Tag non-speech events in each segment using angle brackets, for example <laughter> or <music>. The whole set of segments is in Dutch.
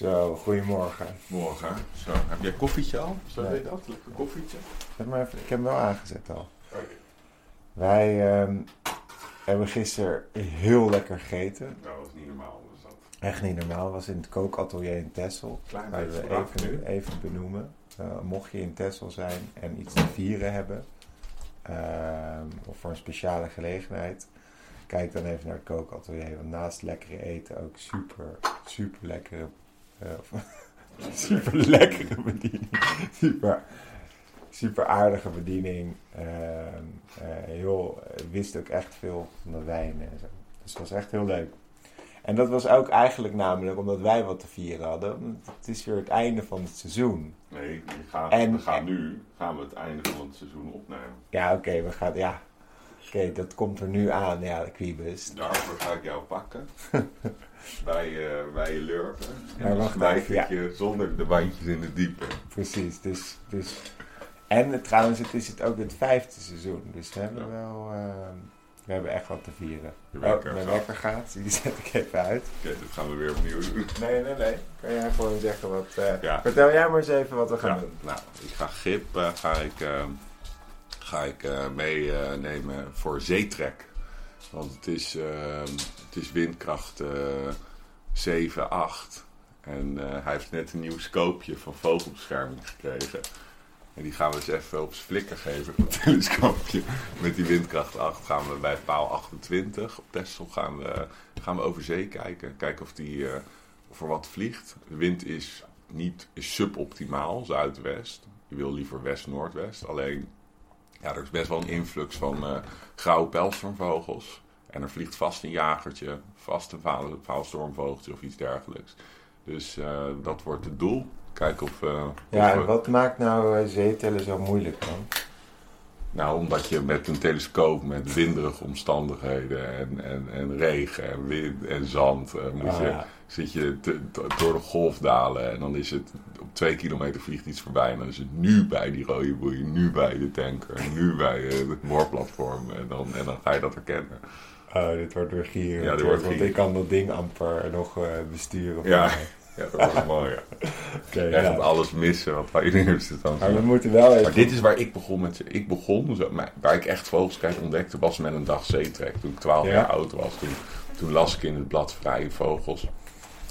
Zo, goedemorgen. Morgen. Zo, heb jij koffietje al? Zo Nee. weet dat, lekker koffietje. Zet maar even, ik heb hem wel aangezet al. Oké. Wij ehm, hebben gisteren heel lekker gegeten. Nou, dat is niet normaal. Dus dat Echt niet normaal. was in het kookatelier in Texel. klein we even, even benoemen. Eh, mocht je in Texel zijn en iets te vieren hebben, ehm, of voor een speciale gelegenheid, kijk dan even naar het kookatelier. Want naast lekkere eten ook super, super lekkere, <laughs> super lekkere bediening. Super, super aardige bediening. Ehm, eh, heel, wist ook echt veel van de wijnen en zo. Dus het was echt heel leuk. En dat was ook eigenlijk namelijk omdat wij wat te vieren hadden. Het is weer het einde van het seizoen. Nee, we gaan, En- we gaan nu gaan we het einde van het seizoen opnemen. Ja, oké, we gaan. Ja, oké, dat komt er nu aan. Ja, de Quibus. Daarvoor ga ik jou pakken. <laughs> bij, eh bij je lurven. En Maar dan wacht smijt even, ik je zonder de bandjes in de diepe. Precies. Dus, dus. En het, trouwens, het is het ook het vijfde seizoen. Dus we hebben Ja. wel. ehm, we hebben echt wat te vieren. Je Oh, mijn wekker gaat. <laughs> Die zet ik even uit. Oké, dit gaan we weer opnieuw doen. Nee, nee, nee. Kan jij gewoon zeggen wat. eh, Ja. Vertel jij maar eens even wat we gaan Ja, doen. nou, ik ga Gip eh, ga ik, eh, ga ik eh, meenemen voor zeetrek. Want het is, eh, het is windkracht eh 7, 8. En eh, hij heeft net een nieuw scoopje van vogelbescherming gekregen. En die gaan we eens even op zijn flikker geven. <laughs> Met die windkracht 8 gaan we bij paal 28 op Texel gaan we, gaan we over zee kijken. Kijken of, die, eh, er wat vliegt. De wind is niet suboptimaal, zuidwest. Je wil liever west-noordwest. Alleen, ja, er is best wel een influx van eh grauwe pelstormvogels. En er vliegt vast een jagertje, vast een vaalstormvogeltje of iets dergelijks. Dus eh, dat wordt het doel. Kijken of... eh, Ja, of en we- wat maakt nou zeetellen zo moeilijk dan? Nou, omdat je met een telescoop met winderige omstandigheden en, en, en regen en wind en zand moet Ah, je, ja. Zit je te- te- door de golfdalen en dan is het op twee kilometer vliegt iets voorbij en dan is het nu bij die rode boei, nu bij de tanker, nu bij eh, het boorplatform en dan, en dan ga je dat herkennen. Oh, dit wordt weer gier. Ja, dit wordt Want ik kan dat ding amper nog eh, besturen. Ja. Ja, dat was mooi. Ja. <laughs> Oké, Jij ja. gaat alles missen wat wij in eerste instantie Maar we moeten wel even... Maar dit is waar ik begon met. Ik begon, waar ik echt vogels kijk ontdekte, was met een dag zeetrek. Toen ik 12 Ja. jaar oud was. Toen, toen las ik in het blad Vrije Vogels.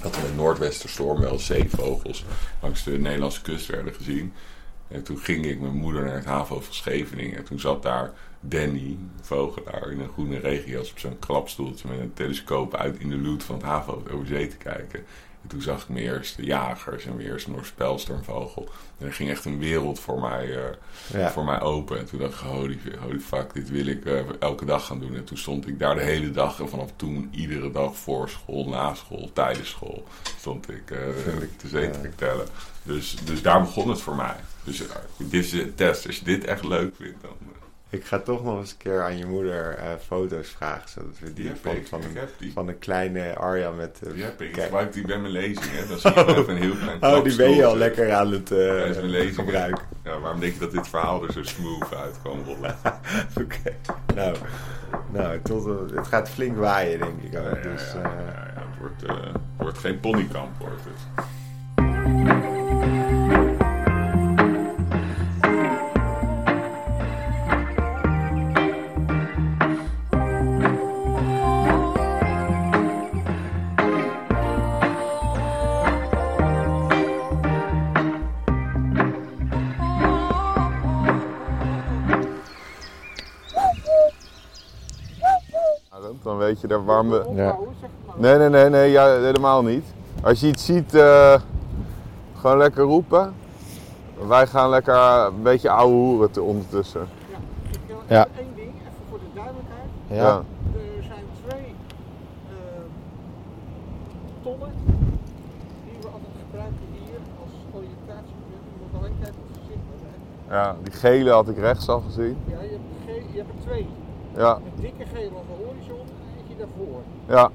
Dat er met noordwesterstorm wel zeevogels langs de Nederlandse kust werden gezien. En toen ging ik met mijn moeder naar het haven van Scheveningen. En toen zat daar Danny, een vogelaar, in een groene regenjas op zo'n klapstoeltje met een telescoop uit in de loot van het haven over zee te kijken. En toen zag ik mijn eerste jagers en mijn eerste Noorspelstormvogel. En er ging echt een wereld voor mij, eh, Ja. voor mij open. En toen dacht ik, holy, holy fuck, dit wil ik eh, elke dag gaan doen. En toen stond ik daar de hele dag. En vanaf toen iedere dag voor school, na school, tijdens school, stond ik eh te zeetrek tellen. Dus, dus daar begon het voor mij. Dus dit is de test. Als je dit echt leuk vindt, dan... Ik ga toch nog eens een keer aan je moeder eh, foto's vragen. Zodat we die, Die van, ik. van, Ik een, die. van een kleine Arja met... eh, Die heb ik. Ik kijk. gebruik die bij mijn lezing. Hè. Dan zie je even een heel klein Oh, die ben je al lekker aan het lezing. gebruiken. Ja, waarom denk je dat dit verhaal er zo smooth uit kwam rollen? <laughs> Oké. Nou, nou tot, het gaat flink waaien, denk ik ook. Ja, ja, dus, ja, ja, ja, het, wordt, wordt geen ponykamp, wordt het. Dan weet je daar warm we... ja. Nee, nee, nee, nee, ja, helemaal niet. Als je iets ziet, eh, gewoon lekker roepen. Wij gaan lekker een beetje ouwe hoeren te ondertussen. Ik wil Ja. één ding, even voor de duidelijkheid. Ja. Er zijn twee eh, tonnen die we altijd gebruiken hier als oriëntatiepunt. Je moet alleen kijken of ze zichtbaar zijn. Ja, die gele had ik rechts al gezien. Ja, je hebt, ge- je hebt er twee. Ja, Een dikke gele aan de horizon en ja,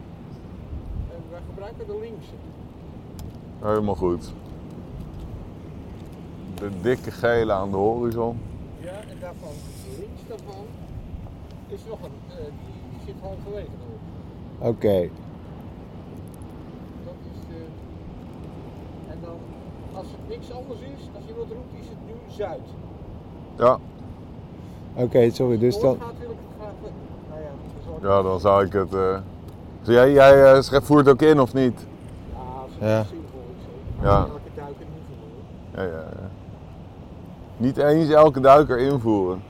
En wij gebruiken de linkse. helemaal goed. De dikke gele aan de horizon. Ja, en daarvan, links daarvan, is nog een, eh, die, die zit halverwege. Oké. Dat is de als het niks anders is, als je wat roept, is het nu Zuid. Ja, Oké, sorry. Dus dan... Doorgaat wil ik graag ja, dan zou ik het... eh Dus jij, jij eh, schrijft- voert ook in of niet? Ja, Ja. zinvol is. Ja. Elke duiker niet voor Ja, ja, ja. Niet eens elke duiker invoeren.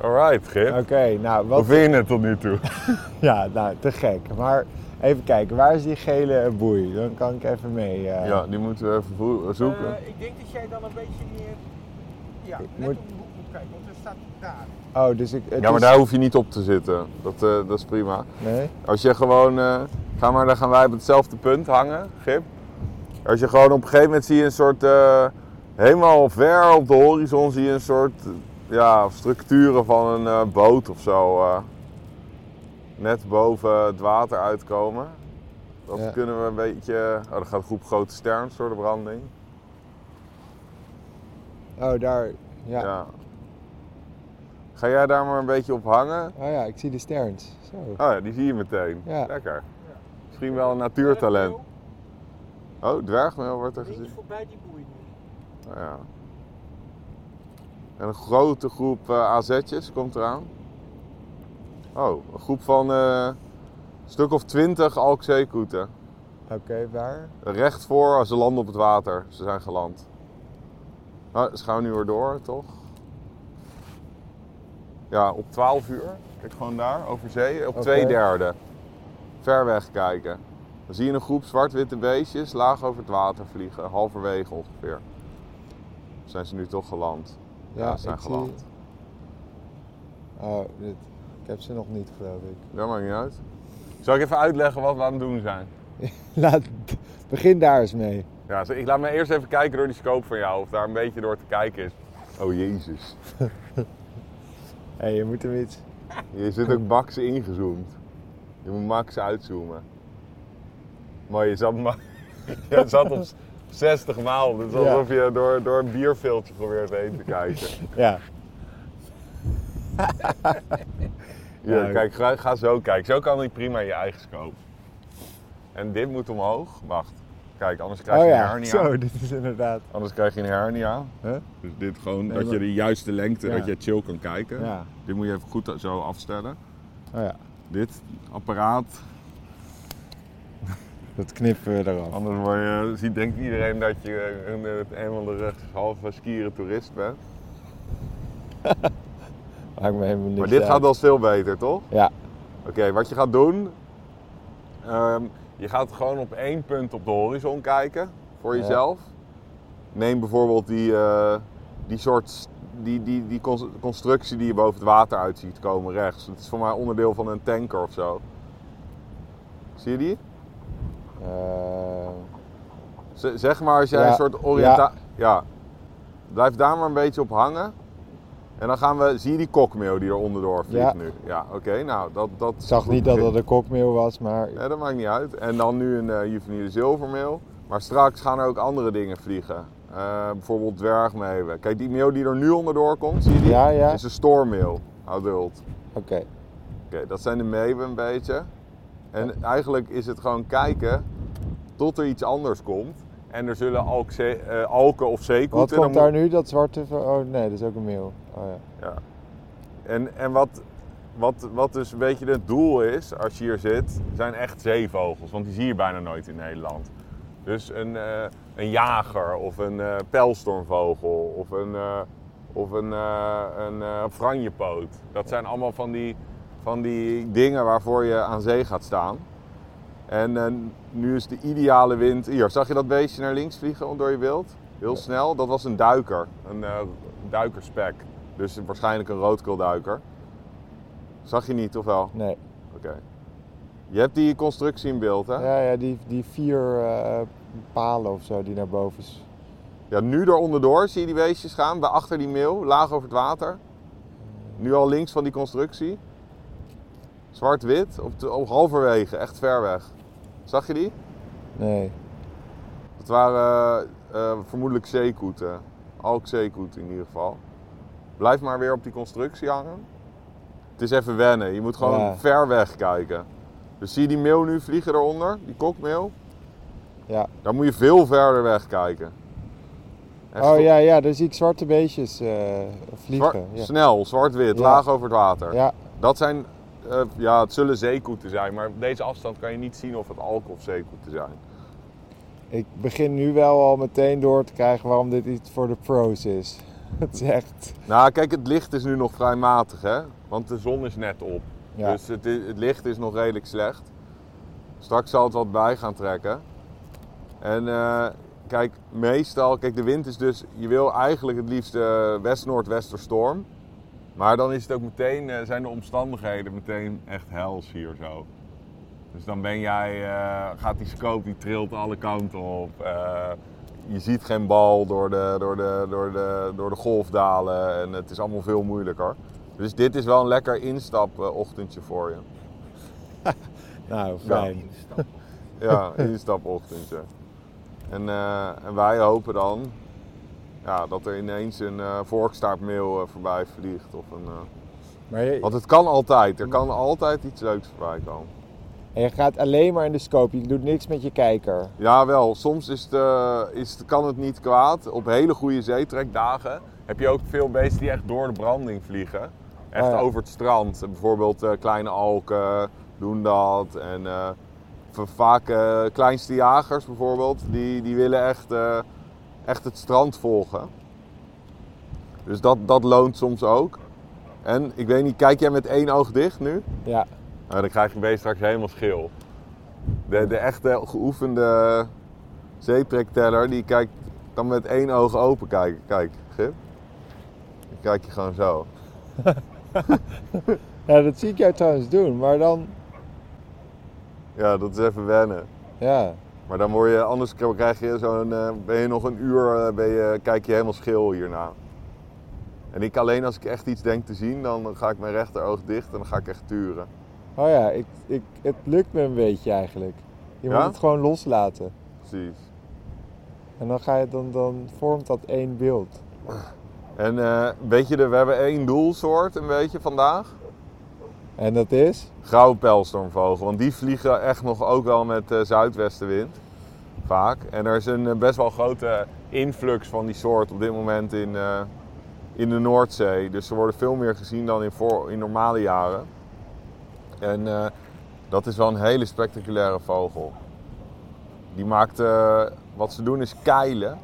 Alright, Gip. Oké, nou Hoe wat... vind je het tot nu toe? <laughs> Ja, nou, te gek. Maar even kijken, waar is die gele boei? Dan kan ik even mee. eh. Ja, die moeten we even zoeken. Ik denk dat jij dan een beetje meer. Ja, Ik net moet- om de hoek moet kijken, want staat daar. Oh, dus ik... het Ja, maar is- daar hoef je niet op te zitten. Dat, eh, dat is prima. Nee? Als je gewoon, eh, ga maar, dan gaan wij op hetzelfde punt hangen, Gip. Als je gewoon op een gegeven moment zie je een soort, eh, helemaal ver op de horizon zie je een soort, ja, structuren van een eh, boot of zo. eh, net boven het water uitkomen. Dat Ja. kunnen we een beetje, oh, dan gaat een groep grote sterns door de branding. Oh, daar. Ja. Ja. Ga jij daar maar een beetje op hangen? Oh ja, ik zie de sterns. Zo. Oh ja, die zie je meteen. Ja. Lekker. Misschien wel een natuurtalent. Oh, dwergmeel wordt er gezien. voorbij die boei nu. Nou ja. En een grote groep AZ'tjes komt eraan. Oh, een groep van eh, een stuk of twintig alkzeekoeten. Oké, waar? Recht voor als ze landen op het water. Ze zijn geland. Nou, ze gaan nu weer door, toch? Ja, op 12 uur. Kijk gewoon daar, over zee. Op Oké. twee derde. Ver weg kijken. Dan zie je een groep zwart-witte beestjes laag over het water vliegen. Halverwege ongeveer. Zijn ze nu toch geland? Ja, ze zijn zie- geland. Oh, dit. ik heb ze nog niet, geloof ik. Dat maakt niet uit. Zal ik even uitleggen wat we aan het doen zijn? <laughs> Laat, begin daar eens mee. Ja, ik laat me eerst even kijken door die scope van jou. Of daar een beetje door te kijken is. Oh jezus. <laughs> Hé, je moet hem iets. Je zit ook max ingezoomd. Je moet max uitzoomen. Maar je zat, ma- <laughs> je zat op 60 maal. Het is Ja. alsof je door, door een bierveeltje probeert heen te kijken. Ja. <laughs> Ja. kijk, ga, ga zo kijken. Zo kan hij prima in je eigen scope. En dit moet omhoog. Wacht. Kijk, anders krijg Oh je een ja, hernia. zo, dit is inderdaad. Anders krijg je een hernia. Huh? Dus dit gewoon, Nee, dat maar- je de juiste lengte, Ja. dat je chill kan kijken. Ja. Dit moet je even goed zo afstellen. Oh ja, Dit apparaat dat knippen we eraf. Anders word je, ziet denkt iedereen dat je een, een, een of andere halve skieren toerist bent. <laughs> Maakt me helemaal niks Maar dit uit. gaat wel veel beter, toch? Ja. Oké, wat je gaat doen, ehm, je gaat gewoon op één punt op de horizon kijken voor Ja. jezelf. Neem bijvoorbeeld die, eh, die soort, die, die, die cons- constructie die je boven het water uit ziet komen rechts. Het is voor mij onderdeel van een tanker of zo. Zie je die? Eh, zeg maar als jij Ja, een soort oriëntatie... Ja. Blijf daar maar een beetje op hangen. En dan gaan we... Zie je die kokmeel die er onderdoor vliegt Ja. nu? Ja, oké. nou, dat, dat ik zag niet dat dat een kokmeel was, maar Ja, dat maakt niet uit. En dan nu een eh juveniele zilvermeel. Maar straks gaan er ook andere dingen vliegen. Eh, bijvoorbeeld dwergmeeuwen. Kijk, die meel die er nu onderdoor komt, zie je die? Ja, ja. Is een stoormeel. Adult. oké. Oké, dat zijn de meeuwen een beetje. En eigenlijk is het gewoon kijken tot er iets anders komt. En er zullen alk, eh, alken of Wat zeekoeten... komt dan daar nu? Dat zwarte... Oh nee, dat is ook een meel. Oh ja. Ja. En, en wat, wat, wat dus een beetje het doel is als je hier zit, zijn echt zeevogels. Want die zie je bijna nooit in Nederland. Dus een, eh, een jager of een eh pijlstormvogel of een, eh, of een, een franjepoot. Dat zijn allemaal van die, van die dingen waarvoor je aan zee gaat staan. En nu is de ideale wind. Hier, zag je dat beestje naar links vliegen door je beeld? Heel snel. Dat was een duiker. Een duikerspek. Dus waarschijnlijk een roodkeelduiker. Zag je niet, of wel? Nee. Oké. Je hebt die constructie in beeld, hè? Ja. Ja, ja die, die vier eh, palen of zo die naar boven is. nu er onderdoor zie je die beestjes gaan, bij achter die meel, laag over het water. Nu al links van die constructie. Zwart-wit, op, de- op halverwege, echt ver weg. Zag je die? Nee. Dat waren eh, eh, vermoedelijk zeekoeten. Alkzeekoeten in ieder geval. Blijf maar weer op die constructie hangen. Het is even wennen. Je moet gewoon Ja. ver weg kijken. Dus zie je die meel nu vliegen eronder? Die kokmeel? Ja. Daar moet je veel verder weg kijken. Echt Oh ja, ja, daar zie ik zwarte beestjes eh, vliegen. ja. Snel, zwart-wit, Ja. laag over het water. ja, Dat zijn, eh, ja, het zullen zeekoeten zijn, maar op deze afstand kan je niet zien of het alk of zeekoeten zijn. ik begin nu wel al meteen door te krijgen waarom dit iets voor de pros is. <laughs> Het is echt... Nou, kijk, het licht is nu nog vrij matig, hè? Want de zon is net op. Ja. Dus het, licht is nog redelijk slecht. Straks zal het wat bij gaan trekken. En eh, kijk, meestal, kijk, de wind is dus, je wil eigenlijk het liefst eh, west-noordwesterstorm. Maar dan is het ook meteen, eh, zijn de omstandigheden meteen echt hels hier zo. Dus dan ben jij, gaat die scope, die trilt alle kanten op. Je ziet geen bal door de, door, de, door, de, door de golfdalen en het is allemaal veel moeilijker. Dus dit is wel een lekker instapochtendje voor je. <laughs> Nou, fijn. Instap. Ja, instapochtendje. En, eh, en wij hopen dan ja, dat er ineens een eh vorkstaartmail eh, voorbij vliegt. Of een, Maar je, Want het kan altijd. Er kan altijd iets leuks voorbij komen. En je gaat alleen maar in de scope, je doet niks met je kijker. Ja, wel. Soms is het, eh, is het, kan het niet kwaad. Op hele goede zeetrekdagen heb je ook veel beesten die echt door de branding vliegen. Echt ja. over het strand. Bijvoorbeeld eh, kleine alken doen dat. En eh, vaak kleinste jagers bijvoorbeeld, die, die willen echt, echt het strand volgen. Dus dat, dat loont soms ook. En ik weet niet, kijk jij met één oog dicht nu? Ja, Nou, dan krijg je beest straks helemaal schil. De, de echte geoefende zeetrekteller, die kijkt dan met één oog open kijken. Kijk, Gip. Dan kijk je gewoon zo. <laughs> ja dat zie ik jou trouwens doen, maar dan... Ja, dat is even wennen. Ja, Maar dan word je, anders krijg je zo'n, eh, ben je nog een uur, eh, ben je, kijk je helemaal schil hierna. En ik alleen als ik echt iets denk te zien, dan ga ik mijn rechteroog dicht en dan ga ik echt turen. Oh ja, ik, ik, het lukt me een beetje eigenlijk. Je moet het gewoon loslaten. Precies. En dan, ga je, dan, dan vormt dat één beeld. En eh, weet je, we hebben één doelsoort een beetje vandaag. En dat is? Grauwe pijlstormvogel, want die vliegen echt nog ook wel met eh, zuidwestenwind. Vaak. En er is een eh, best wel grote influx van die soort op dit moment in, in de Noordzee. Dus ze worden veel meer gezien dan in, voor, in normale jaren. En eh, dat is wel een hele spectaculaire vogel. Die maakt, eh, wat ze doen is keilen.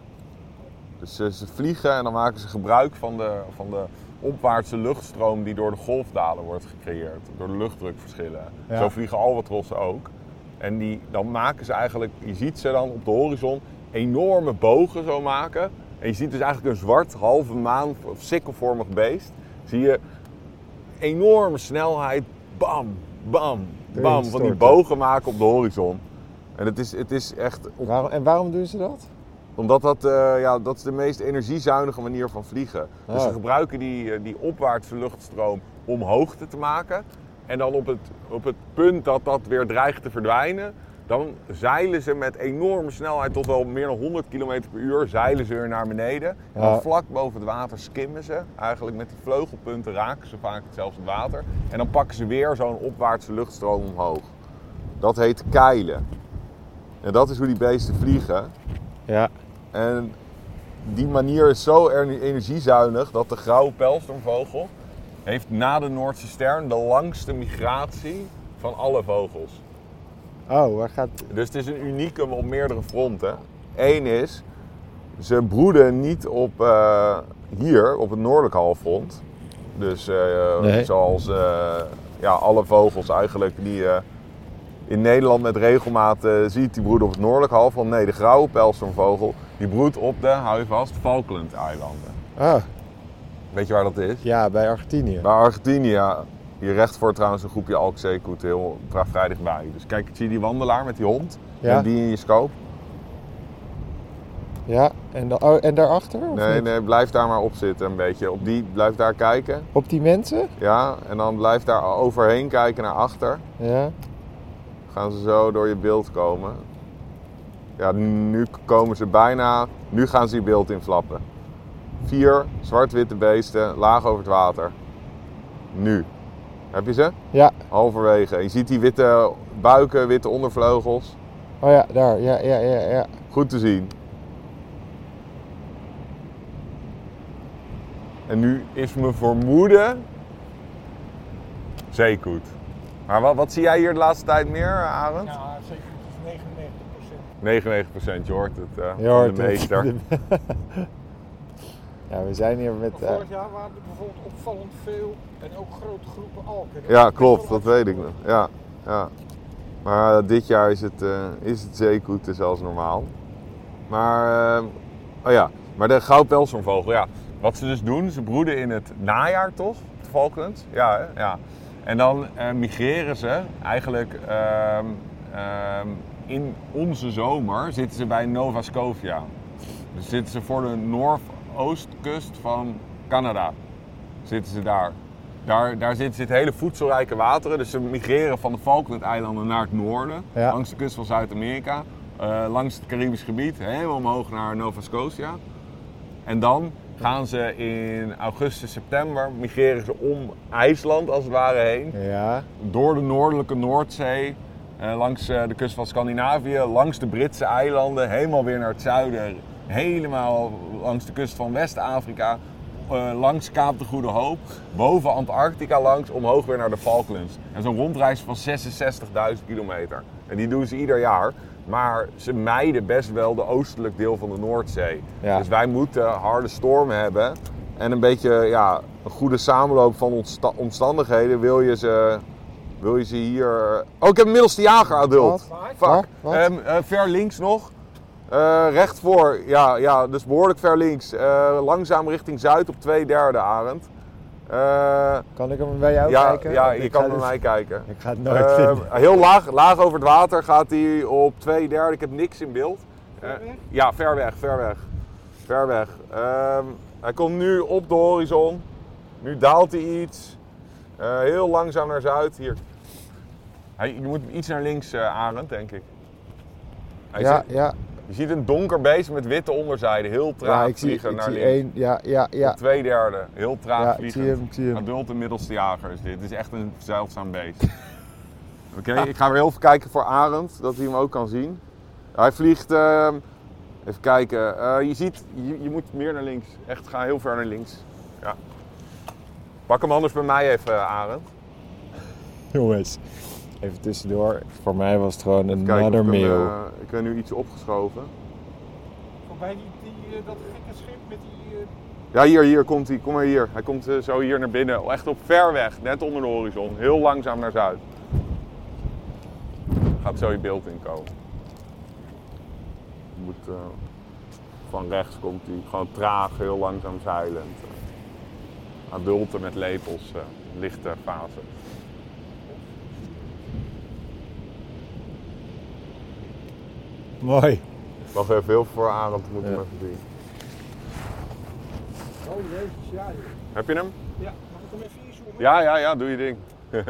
Dus ze vliegen en dan maken ze gebruik van de, van de opwaartse luchtstroom die door de golfdalen wordt gecreëerd. Door de luchtdrukverschillen. Ja. Zo vliegen albatrossen ook. En die, dan maken ze eigenlijk, je ziet ze dan op de horizon enorme bogen zo maken. En je ziet dus eigenlijk een zwart halve maan of sikkelvormig beest. Zie je enorme snelheid, bam, bam, bam, van die bogen maken op de horizon. En het is, het is echt Waarom, en waarom doen ze dat? omdat dat, eh, ja, dat is de meest energiezuinige manier van vliegen. Dus ze gebruiken die, eh, die opwaartse luchtstroom om hoogte te maken. En dan op het, op het punt dat dat weer dreigt te verdwijnen, dan zeilen ze met enorme snelheid tot wel meer dan 100 km per uur, zeilen ze weer naar beneden. En dan vlak boven het water skimmen ze. Eigenlijk met die vleugelpunten raken ze vaak zelfs het water. En dan pakken ze weer zo'n opwaartse luchtstroom omhoog. Dat heet keilen. En dat is hoe die beesten vliegen. Ja. En die manier is zo er- energiezuinig dat de grauwe pijlstormvogel heeft na de Noordse stern de langste migratie van alle vogels. Oh, waar gaat... Dus het is een unicum op meerdere fronten. Eén is, ze broeden niet op, eh, hier, op het noordelijk halfrond. Dus eh, Nee. zoals eh, ja, alle vogels eigenlijk die je in Nederland met regelmaat ziet, die broeden op het noordelijk halfrond. Nee, de grauwe pijlstormvogel die broedt op de, hou je vast, Falkland-eilanden. Ah, Weet je waar dat is? ja, bij Argentinië. Bij Argentinië. Hier recht voor trouwens een groepje alkzeekoeten, heel vrij dichtbij. Dus kijk, zie je die wandelaar met die hond? Ja. En die in je scope? Ja, en, da oh, en daarachter? Nee, niet? nee, blijf daar maar op zitten een beetje. Op die, blijf daar kijken. Op die mensen? Ja, en dan blijf daar overheen kijken naar achter. Ja. Gaan ze zo door je beeld komen. Ja, nu komen ze bijna. Nu gaan ze je beeld inflappen. Vier zwart-witte beesten, laag over het water. Nu. Heb je ze? Ja. Halverwege. Je ziet die witte buiken, witte ondervleugels. Oh ja, daar. Ja, ja, ja, ja. Goed te zien. En nu is mijn vermoeden zeekoet. Maar wat, wat zie jij hier de laatste tijd meer, Arend? Ja, zeker het is 99%. 99%, je hoort het, eh, Je hoort de het. <laughs> Ja, we zijn hier met... Maar eh, vorig jaar waren er bijvoorbeeld opvallend veel en ook grote groepen alken. Ja, klopt, dat weet ik nog. Ja, ja. Maar eh, dit jaar is het, eh, is het zeekoeten zoals normaal. Maar, eh, oh ja, maar de goudpelszoenvogel, ja. Wat ze dus doen, ze broeden in het najaar toch? De Falklands? Ja, hè? ja. En dan eh, migreren ze eigenlijk ehm, ehm, in onze zomer zitten ze bij Nova Scotia. Dus zitten ze voor de noordoostkust van Canada. Zitten ze daar. Daar, daar zitten, zitten hele voedselrijke wateren. Dus ze migreren van de Falklandeilanden naar het noorden. Ja. Langs de kust van Zuid-Amerika. eh, langs het Caribisch gebied. Helemaal omhoog naar Nova Scotia. En dan gaan ze in augustus, september, migreren ze om IJsland als het ware heen. ja. Door de noordelijke Noordzee. eh, langs eh, de kust van Scandinavië. Langs de Britse eilanden. Helemaal weer naar het zuiden. Helemaal langs de kust van West-Afrika. eh, langs Kaap de Goede Hoop. Boven Antarctica langs. Omhoog weer naar de Falklands. En zo'n rondreis van 66.000 kilometer. En die doen ze ieder jaar. Maar ze mijden best wel de oostelijk deel van de Noordzee. Ja. Dus wij moeten harde stormen hebben. En een beetje ja, een goede samenloop van omsta- omstandigheden wil je ze, wil je ze hier... Oh, ik heb een middelste jager, adult. Wat? Fuck. Wat? Wat? Ehm, eh, ver links nog. Eh, recht voor, ja, ja, dus behoorlijk ver links. Eh, langzaam richting zuid op twee derde, Arend. Eh, Kan ik hem bij jou ja, kijken? ja, Want je ik kan naar dit- mij kijken. <laughs> Ik ga het nooit Eh, vinden. heel laag, laag over het water gaat hij op twee derde. Ik heb niks in beeld. Ver weg? ja, ver weg, ver weg. Ver weg. Ehm, hij komt nu op de horizon. Nu daalt hij iets. Eh, heel langzaam naar zuid. Hier. Hij, je moet iets naar links, eh Arend, denk ik. Hij Ja, zit- ja, je ziet een donker beest met witte onderzijde. Heel traag ja, ik zie, vliegen ik naar zie links. één. Ja, ja, ja. Op twee derde. Heel traag Ja, ik vliegen. zie hem, ik zie hem. Adult en middelste jager is dit. Het is echt een zeldzaam beest. <laughs> Oké, ik ga weer heel even kijken voor Arend, dat hij hem ook kan zien. Hij vliegt, ehm, even kijken, Eh, je ziet, je, je moet meer naar links. Echt, ga heel ver naar links. Ja. Pak hem anders bij mij even, Arend. Jongens, even tussendoor. Voor mij was het gewoon another ik, hem, meal. eh, ik ben nu iets opgeschoven. Voorbij die, die, eh, dat gekke schip met die... eh, Ja, hier, hier komt hij. Kom maar hier. Hij komt zo hier naar binnen. Echt op ver weg, net onder de horizon. Heel langzaam naar zuid. Gaat zo je beeld inkomen. Moet, eh, van rechts komt hij. Gewoon traag, heel langzaam zeilend. Adulten met lepels, eh, lichte fase. Mooi. Wacht even, heel veel voor Arend moet hem Ja. even zien. Oh jezus, ja joh. Heb je hem? Ja, mag ik hem even inzoomen? Ja, ja, ja, doe je ding. <laughs>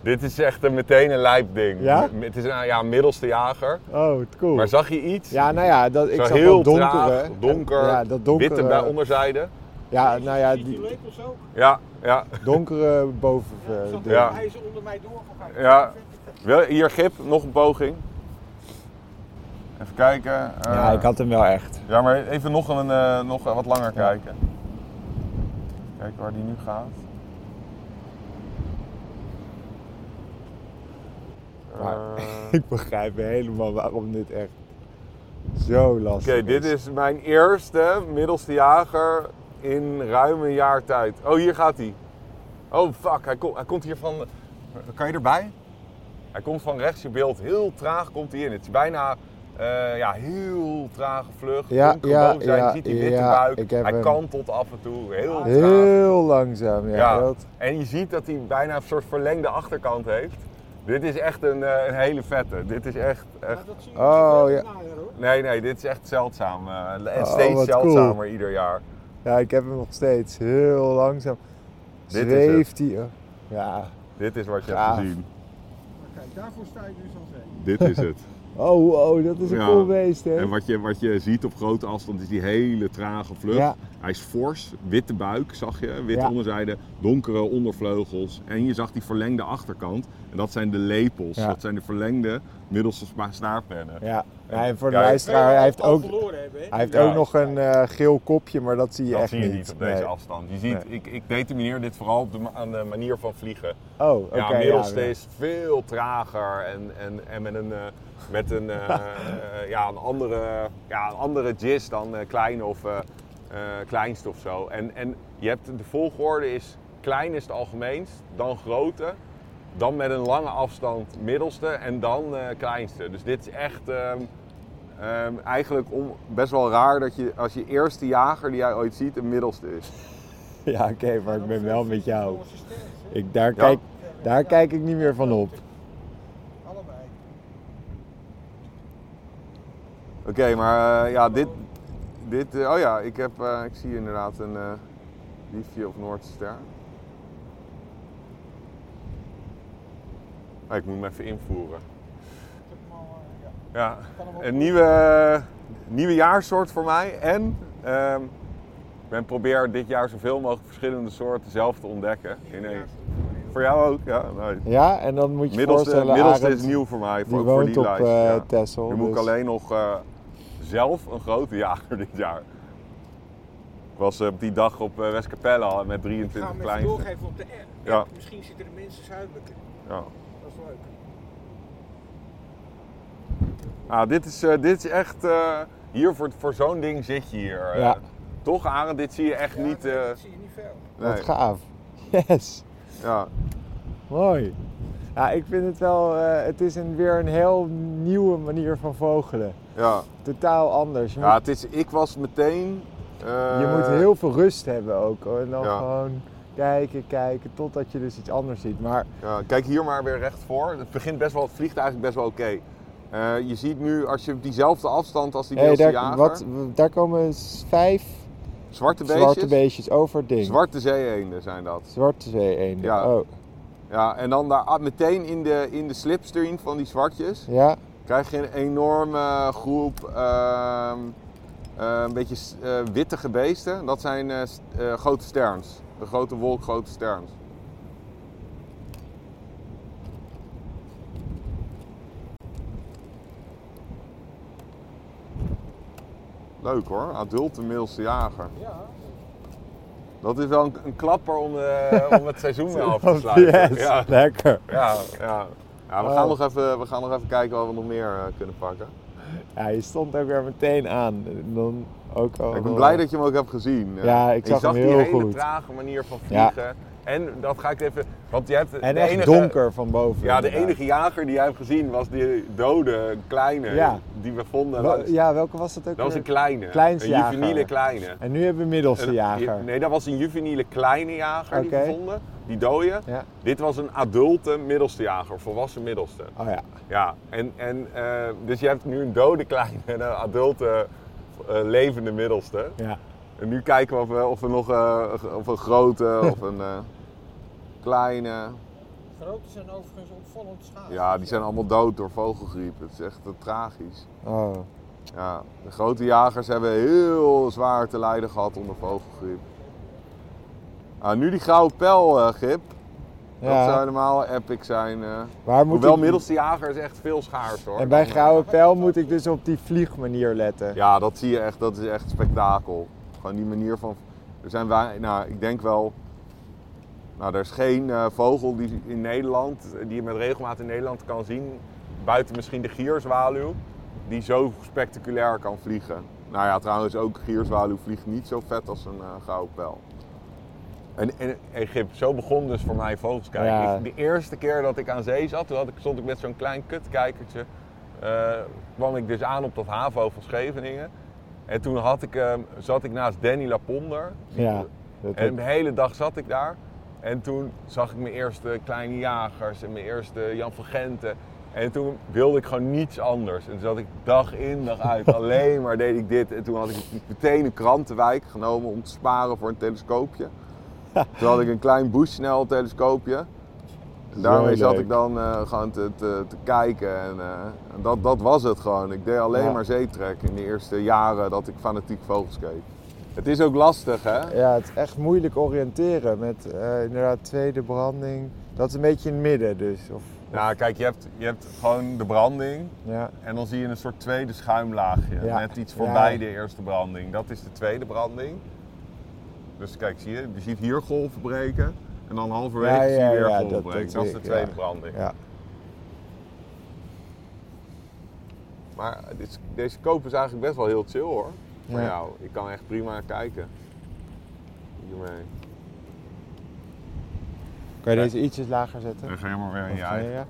Dit is echt een, meteen een lijp ding. Ja? Het is een ja, middelste jager. Oh, cool. Maar zag je iets? Ja, nou ja, dat, ik zag heel donkere. traag, donker, Ja, dat donkere. witte bij onderzijde. Ja, nou ja, die die lepels ook? Ja, ja, donkere boven. Ja, eh. Ja. hij ze onder mij doorgegaan. Ja. Wel, hier Gip, nog een poging. Even kijken. eh, Ja, ik had hem wel echt. ja, maar even nog, een, eh, nog wat langer kijken. Kijken waar die nu gaat. Maar Eh, <laughs> ik begrijp helemaal waarom dit echt zo lastig Oké, dit is mijn eerste middelste jager in ruim een jaar tijd. Oh, hier gaat hij. Oh, fuck. Hij, komt hij komt hier van... Kan je erbij? Hij komt van rechts je beeld. Heel traag komt hij in. Het is bijna... eh, ja, heel trage vlucht. Ja, ja, ja, je ziet die witte ja, buik. ik Hij hem. kantelt af en toe. Heel traag. Heel langzaam, ja. Ja. dat- En je ziet dat hij bijna een soort verlengde achterkant heeft. Dit is echt een, eh, een hele vette. Dit is echt... echt... Maar dat zie je Oh, ja. Nee, nee, dit is echt zeldzaam. eh, en Oh, steeds zeldzamer ieder jaar. ja, ik heb hem nog steeds. Heel langzaam. Dit is Zweeft hij. Ja. Dit is wat je hebt gezien. Maar kijk, daarvoor sta je dus aan zee. Dit is het. Oh, oh, dat is een Ja. cool beest, hè? En wat je, wat je ziet op grote afstand is die hele trage vlucht. Ja. Hij is fors, witte buik zag je, witte Ja. onderzijde, donkere ondervleugels. En je zag die verlengde achterkant. En dat zijn de lepels. Ja. Dat zijn de verlengde middelste snaarpennen. Ja, en voor de luisteraar, hij heeft ook, hebben. hij heeft Ja. ook nog een eh, geel kopje, maar dat zie je Dat echt zie je niet. niet op deze Nee. afstand. Je ziet, ik, ik determineer dit vooral op de, aan de manier van vliegen. Oh, oké. ja, ja, middelste ja. is veel trager en, en, en met een, eh, met een, eh, <laughs> ja, een, andere, ja, een andere gist dan eh, kleine of kleinste of zo. En, en je hebt de volgorde is klein is het algemeenst, dan grote, dan met een lange afstand middelste en dan eh, kleinste. Dus dit is echt ehm, ehm, eigenlijk om, best wel raar dat je als je eerste jager die jij ooit ziet een middelste is. <laughs> Ja, oké, maar ik ben wel met jou. Ik, daar, Ja. kijk, daar kijk ik niet meer van op. Allebei. Oké, maar eh, ja, dit. Dit eh, oh ja, ik, heb, eh, ik zie inderdaad een eh liefje of Noordster. Ah, ik moet hem even invoeren. Ja. Een nieuwe, nieuwe jaarsoort voor mij. En ehm, ik ben probeer dit jaar zoveel mogelijk verschillende soorten zelf te ontdekken. In één. Voor jou ook? Ja. Ja, en dan moet je Middelste, voorstellen, middelste Arend, is nieuw voor mij, die voor, ook voor woont die op lijst. ja. Nu moet ik dus- alleen nog eh, zelf een grote jager dit jaar. Ik was eh, op die dag op eh Westkapelle al met Ik ga 23 hem doorgeven op de app. Ja. Misschien zitten er mensen zuidelijker. Ja. Dat is leuk. Ah, dit, is, eh, dit is echt, eh, hier voor, voor zo'n ding zit je hier. Ja. Toch Arend, dit zie je echt Ja, niet. eh, dat zie je niet veel. nee. Wat gaaf. Yes, Ja. mooi. Ja, ik vind het wel, eh, het is een, weer een heel nieuwe manier van vogelen. Ja. Totaal anders. Je, ja, het is, ik was meteen. eh, je moet heel veel rust hebben ook. hoor. En dan Ja. gewoon kijken, kijken, totdat je dus iets anders ziet. Maar Ja, kijk hier maar weer recht voor. Het begint best wel, het vliegt eigenlijk best wel oké. Eh, je ziet nu, als je op diezelfde afstand als die hey, daar, jager, wat, daar komen vijf zwarte beestjes, zwarte beestjes over het ding. zwarte zeeëenden zijn dat. Zwarte zee Ja. Oh, Ja, en dan daar ah, meteen in de, in de slipstream van die zwartjes ja. Krijg je een enorme groep ehm, eh, een beetje eh, wittige beesten. Dat zijn eh, grote sterns. De grote wolk, grote sterns. Leuk hoor, adulte middelste jager. Ja. Dat is wel een, een klapper om, om het seizoen <laughs> mee af te sluiten. Yes, Ja, lekker. ja, ja. Ja we, Oh. gaan nog even, we gaan nog even kijken wat we nog meer eh, kunnen pakken. Ja, je stond ook weer meteen aan. Dan ook al, ik ben blij dat je hem ook hebt gezien. Ja, ik je zag hem die heel hele goed. trage manier van Ja. vliegen. En dat ga ik even... Want je hebt En de echt enige, donker van boven. Ja, de inderdaad. enige jager die jij hebt gezien was die dode kleine Ja. die we vonden. Wel- ja, welke was dat ook dat was een kleine. Kleinste een juveniele kleine. En nu hebben we middelste Een- jager. Nee, dat was een juveniele kleine jager die we vonden. Die dode. Ja. Dit was een adulte middelste jager, volwassen middelste. Oh ja. Ja, en, en, eh, dus je hebt nu een dode kleine en een adulte eh, levende middelste. ja. En nu kijken we of we, of we nog eh, of een grote <laughs> of een eh, kleine. Grote zijn overigens opvallend schaars. Ja, die zijn allemaal dood door vogelgriep. Het is echt tragisch. Oh. Ja, de grote jagers hebben heel zwaar te lijden gehad onder vogelgriep. Ah, nu die gouden pijl, eh, Gip. Dat zou helemaal epic zijn. eh. Waar moet Hoewel ik- middelste jager is echt veel schaars hoor. En bij gouden pijl moet ik dus op die vliegmanier letten. Ja, dat zie je echt. Dat is echt spektakel. Gewoon die manier van. Er zijn wij, nou, ik denk wel. Nou, er is geen eh, vogel die in Nederland, die je met regelmaat in Nederland kan zien, buiten misschien de gierzwaluw, die zo spectaculair kan vliegen. Nou ja, trouwens ook gierzwaluw vliegt niet zo vet als een eh gouden pijl. En, en, Gip, zo begon dus voor mij vogels kijken. Ja. Ik- de eerste keer dat ik aan zee zat, toen had ik, stond ik met zo'n klein kutkijkertje. eh, kwam ik dus aan op dat HAVO van Scheveningen. En toen had ik, ehm, zat ik naast Danny Laponder. Ja. En de hele dag zat ik daar. En toen zag ik mijn eerste kleine jagers en mijn eerste Jan van Genten. En toen wilde ik gewoon niets anders. En toen zat ik dag in, dag uit. <laughs> alleen maar deed ik dit. En toen had ik meteen een krantenwijk genomen om te sparen voor een telescoopje. Toen had ik een klein Bushnell telescoopje. En daarmee zat ik dan eh, gewoon te, te, te kijken. En, eh, dat, dat was het gewoon. Ik deed alleen Ja. maar zeetrek in de eerste jaren dat ik fanatiek vogels keek. Het is ook lastig, hè? Ja, het is echt moeilijk oriënteren met eh, inderdaad tweede branding. Dat is een beetje in het midden dus. Of Nou, kijk, je hebt, je hebt gewoon de branding. Ja. En dan zie je een soort tweede schuimlaagje. Ja. Net iets voorbij de eerste branding. Dat is de tweede branding. Dus kijk, zie je? Je ziet hier golven breken. En dan halverwege Ja, zie je ja, weer ja, golven dat- breken. dat is de tweede ja. branding. ja. Maar dit, deze koop is eigenlijk best wel heel chill hoor. Voor Ja. jou. Ik kan echt prima kijken. Hiermee. Kan je deze ietsjes lager zetten? Dan ga je maar weer in je eigen. ja.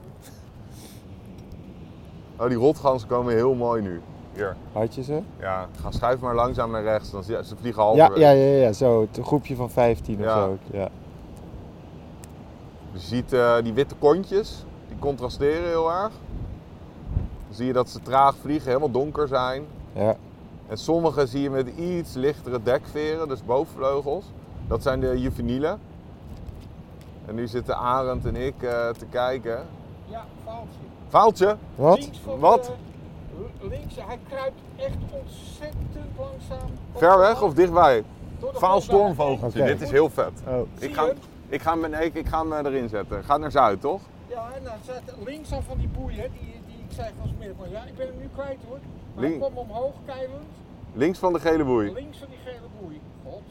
Oh, die rotganzen komen heel mooi nu. Hier. Had je ze? Ja, ga schuif maar langzaam naar rechts. Dan zie je, ze vliegen Ja, halverwege. ja, ja, ja, zo. Het groepje van 15 of Ja. zo. Ja. Je ziet eh, die witte kontjes, die contrasteren heel erg. Dan zie je dat ze traag vliegen, helemaal donker zijn. Ja. En sommige zie je met iets lichtere dekveren, dus bovenvleugels. Dat zijn de juvenielen. En nu zitten Arend en ik eh, te kijken. Ja, vaaltje. Vaaltje, Wat? Wat? de- links, hij kruipt echt ontzettend langzaam. ver weg of dichtbij? Vaal Oké. dit is heel vet. Oh. Ik ga, hem? ik ga, hem, nee, ik ga hem eh, erin zetten. Gaat naar zuid, toch? Ja, nou, zat links aan van die boeien, hè, die, die ik zei van smiddag. Maar ja, ik ben hem nu kwijt hoor. Maar Link- hij kwam omhoog, keilend. Links van de gele boei. Links van die gele boei. God.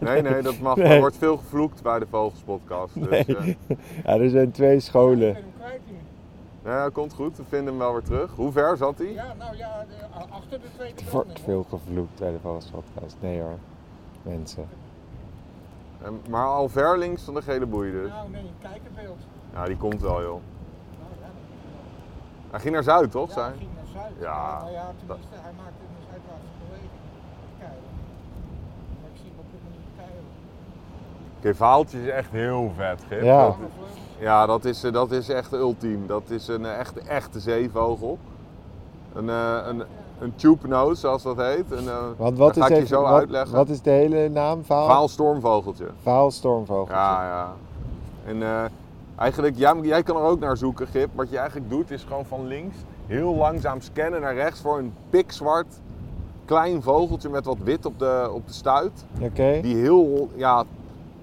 Nee, nee, dat mag. Nee. Er wordt veel gevloekt bij de Vogelspodcast. Dus, Nee. eh, Ja, er zijn twee Ik scholen. ben hem kwijt. Ja, komt goed. We vinden hem wel weer terug. Hoe ver zat hij? Ja, nou ja, de- achter de tweede Er branding. wordt veel gevloekt bij de Volkspodcast. Nee hoor. Mensen. En- Maar al ver links van de gele boei dus. Nou nee, een kijkerbeeld. Ja, die komt wel, joh. Nou ja, Hij ging naar zuid, toch? ja, Zijn? hij ging naar zuid. Ja, Nou ja, tenminste, hij maakte een zuidwaartse beweging. Keilen. Maar ik zie hem op dit moment keilen. Oké, Vaaltje is echt heel vet, Gip. Ja. Dat- ja, dat is, eh, dat is echt ultiem. Dat is een eh, echte, echte zeevogel. Een, eh, een, een tube nose, zoals dat heet. Een, Want wat dat ga is, ik je zo wat, uitleggen. wat is de hele naam? Vaal? Vaal stormvogeltje. Vaal. Ja, ja. En eigenlijk, jij, jij kan er ook naar zoeken, Gip. Wat je eigenlijk doet, is gewoon van links heel langzaam scannen naar rechts voor een pikzwart klein vogeltje met wat wit op de, op de stuit. Oké. Die heel ja,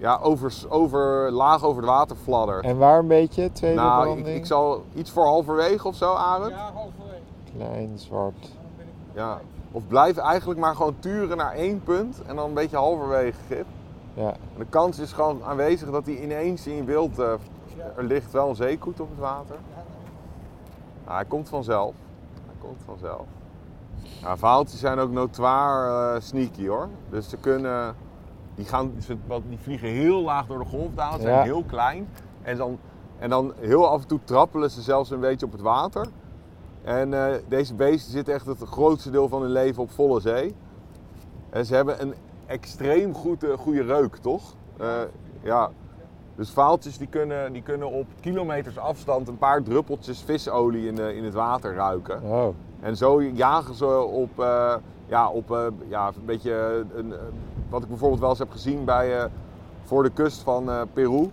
ja, over, over, laag over het water fladdert. En waar een beetje? Tweede nou, ik, branding? ik zal iets voor halverwege of zo, Arend. Ja, halverwege. Klein, zwart. Ja. Of blijf eigenlijk maar gewoon turen naar één punt en dan een beetje halverwege, Gip. Ja. En de kans is gewoon aanwezig dat hij ineens in je beeld... eh, er ligt wel een zeekoet op het water. Nou, hij komt vanzelf. Hij komt vanzelf. Ja, vaaltjes zijn ook notoir eh, sneaky hoor. Dus ze kunnen. Die, gaan, die vliegen heel laag door de golfdalen, zijn Ja. heel klein. En dan, en dan heel af en toe trappelen ze zelfs een beetje op het water. En eh, deze beesten zitten echt het grootste deel van hun leven op volle zee. En ze hebben een extreem goede, goede reuk, toch? Eh, ja. Dus vaaltjes die kunnen, die kunnen op kilometers afstand een paar druppeltjes visolie in, in het water ruiken. Oh. En zo jagen ze op, eh, ja, op eh, ja, een beetje een, eh, wat ik bijvoorbeeld wel eens heb gezien bij, eh, voor de kust van eh, Peru.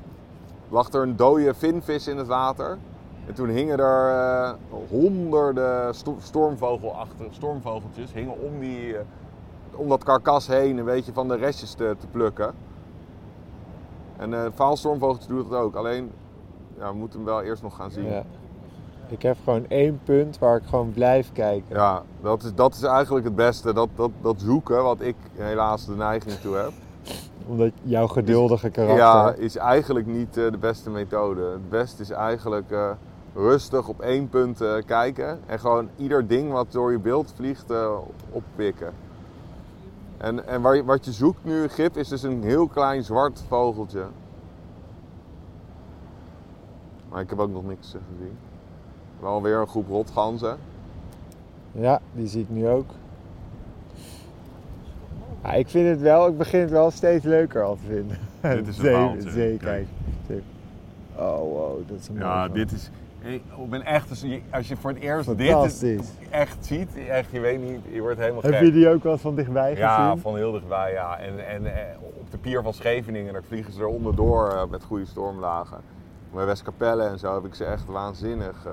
Lag er een dode vinvis in het water. En toen hingen er eh, honderden stormvogeltjes hingen om, die, om dat karkas heen een beetje van de restjes te, te plukken. En eh vaalstormvogeltje doet dat ook. Alleen, ja, we moeten hem wel eerst nog gaan zien. Ja. Ik heb gewoon één punt waar ik gewoon blijf kijken. Ja, dat is, dat is eigenlijk het beste. Dat, dat, dat zoeken, wat ik helaas de neiging toe heb. Omdat jouw geduldige karakter. Ja, is eigenlijk niet eh, de beste methode. Het beste is eigenlijk eh, rustig op één punt eh, kijken. En gewoon ieder ding wat door je beeld vliegt oppikken. En, en waar je- wat je zoekt nu, Gip, is dus een heel klein zwart vogeltje. Maar ik heb ook nog niks gezien. Wel weer een groep rotganzen. Ja, die zie ik nu ook. Ja, ik vind het wel, ik begin het wel steeds leuker al te vinden. <laughs> Dit is een zee, vaaltje, Zee, kijk. kijk. Zee. Oh wow, dat is een Ja, dit is. Ik ben echt. je- Als je voor het eerst dit echt ziet, echt, je weet niet, je wordt helemaal Heb gek. je die ook wel eens van dichtbij Ja, gezien? van heel dichtbij, ja. En, en eh, op de pier van Scheveningen, daar vliegen ze er onderdoor eh, met goede stormlagen. Bij Westkapelle en zo heb ik ze echt waanzinnig.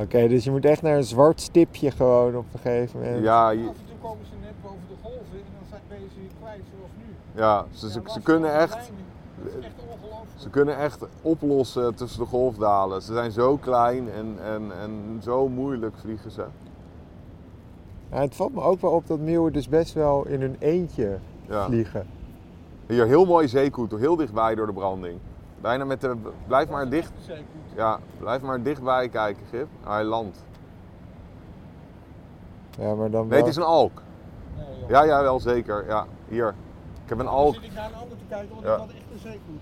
Oké, dus je moet echt naar een zwart stipje gewoon op een gegeven moment. ja, Af en toe komen ze net boven de golven en dan zijn- ben je ze weer kwijt zoals nu. ja, ze, ze, Ja, ze was kunnen echt. lijnen. Dat is echt ongelooflijk. Ze kunnen echt oplossen tussen de golfdalen. Ze zijn zo klein en, en, en zo moeilijk vliegen ze. Ja, het valt me ook wel op dat meeuwen dus best wel in hun eentje Ja. vliegen. Hier heel mooi zeekoet, heel dichtbij door de branding. Bijna met de. Blijf maar dicht. Ja, blijf maar dichtbij kijken, Gip. Hij landt. Ja, maar dan Nee, het is een alk. Nee, joh. Ja, ja, wel zeker. Ja, hier. Ik heb een alk. zit ik naar een ander te kijken, want Ja. ik had echt een zeekoet.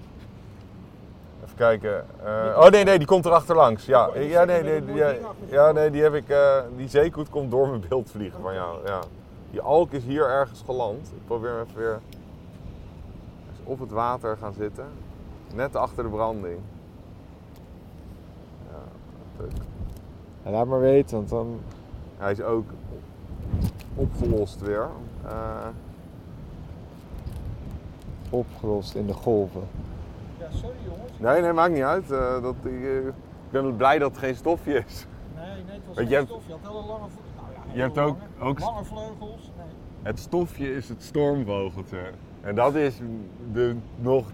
Even kijken. Eh, oh nee, nee, die komt er achterlangs. Ja, ja, nee, nee, die, ja, ja, nee, die heb ik. eh, die zeekoet komt door mijn beeld vliegen van jou. Ja. Die alk is hier ergens geland. Ik probeer hem even weer eens op het water gaan zitten. Net achter de branding. Ja, leuk. Ja, laat maar weten, want dan... Hij is ook opgelost weer. Eh, opgelost in de golven. Ja, sorry jongens. nee, nee, maakt niet uit. Eh, dat, eh, ik ben blij dat het geen stofje is. Nee, nee, het was Want geen je hebt- stof. Je had hele lange vleugels. Nou ja, Je hebt ook- lange, ook- Lange vleugels. Nee. Het stofje is het stormvogeltje. En dat is de nog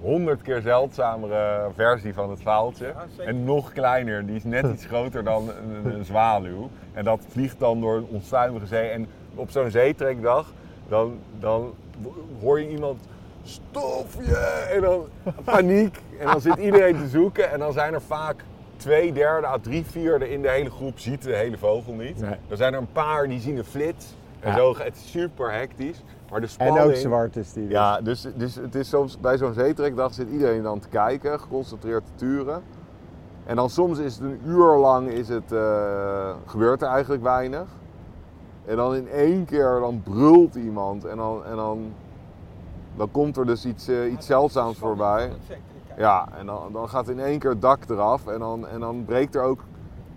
honderd keer zeldzamere versie van het vaaltje. Ja. En nog kleiner, die is net iets groter dan een, een zwaluw. En dat vliegt dan door een onstuimige zee. En op zo'n zeetrekdag, dan, dan hoor je iemand stofje en dan paniek. En dan zit iedereen te zoeken en dan zijn er vaak twee derde à drie vierde in de hele groep ziet de hele vogel niet. Nee. Er zijn er een paar die zien een flits. En zo, het is super hectisch. Maar de En ook zwart is die. dus. Ja, dus, dus het is soms bij zo'n zeetrekdag zit iedereen dan te kijken, geconcentreerd te turen. En dan soms is het een uur lang is het, eh, gebeurt er eigenlijk weinig. En dan in één keer dan brult iemand en dan, en dan, dan komt er dus iets, eh, iets zeldzaams voorbij. Ja, en dan, dan gaat in één keer het dak eraf en dan, en dan breekt er ook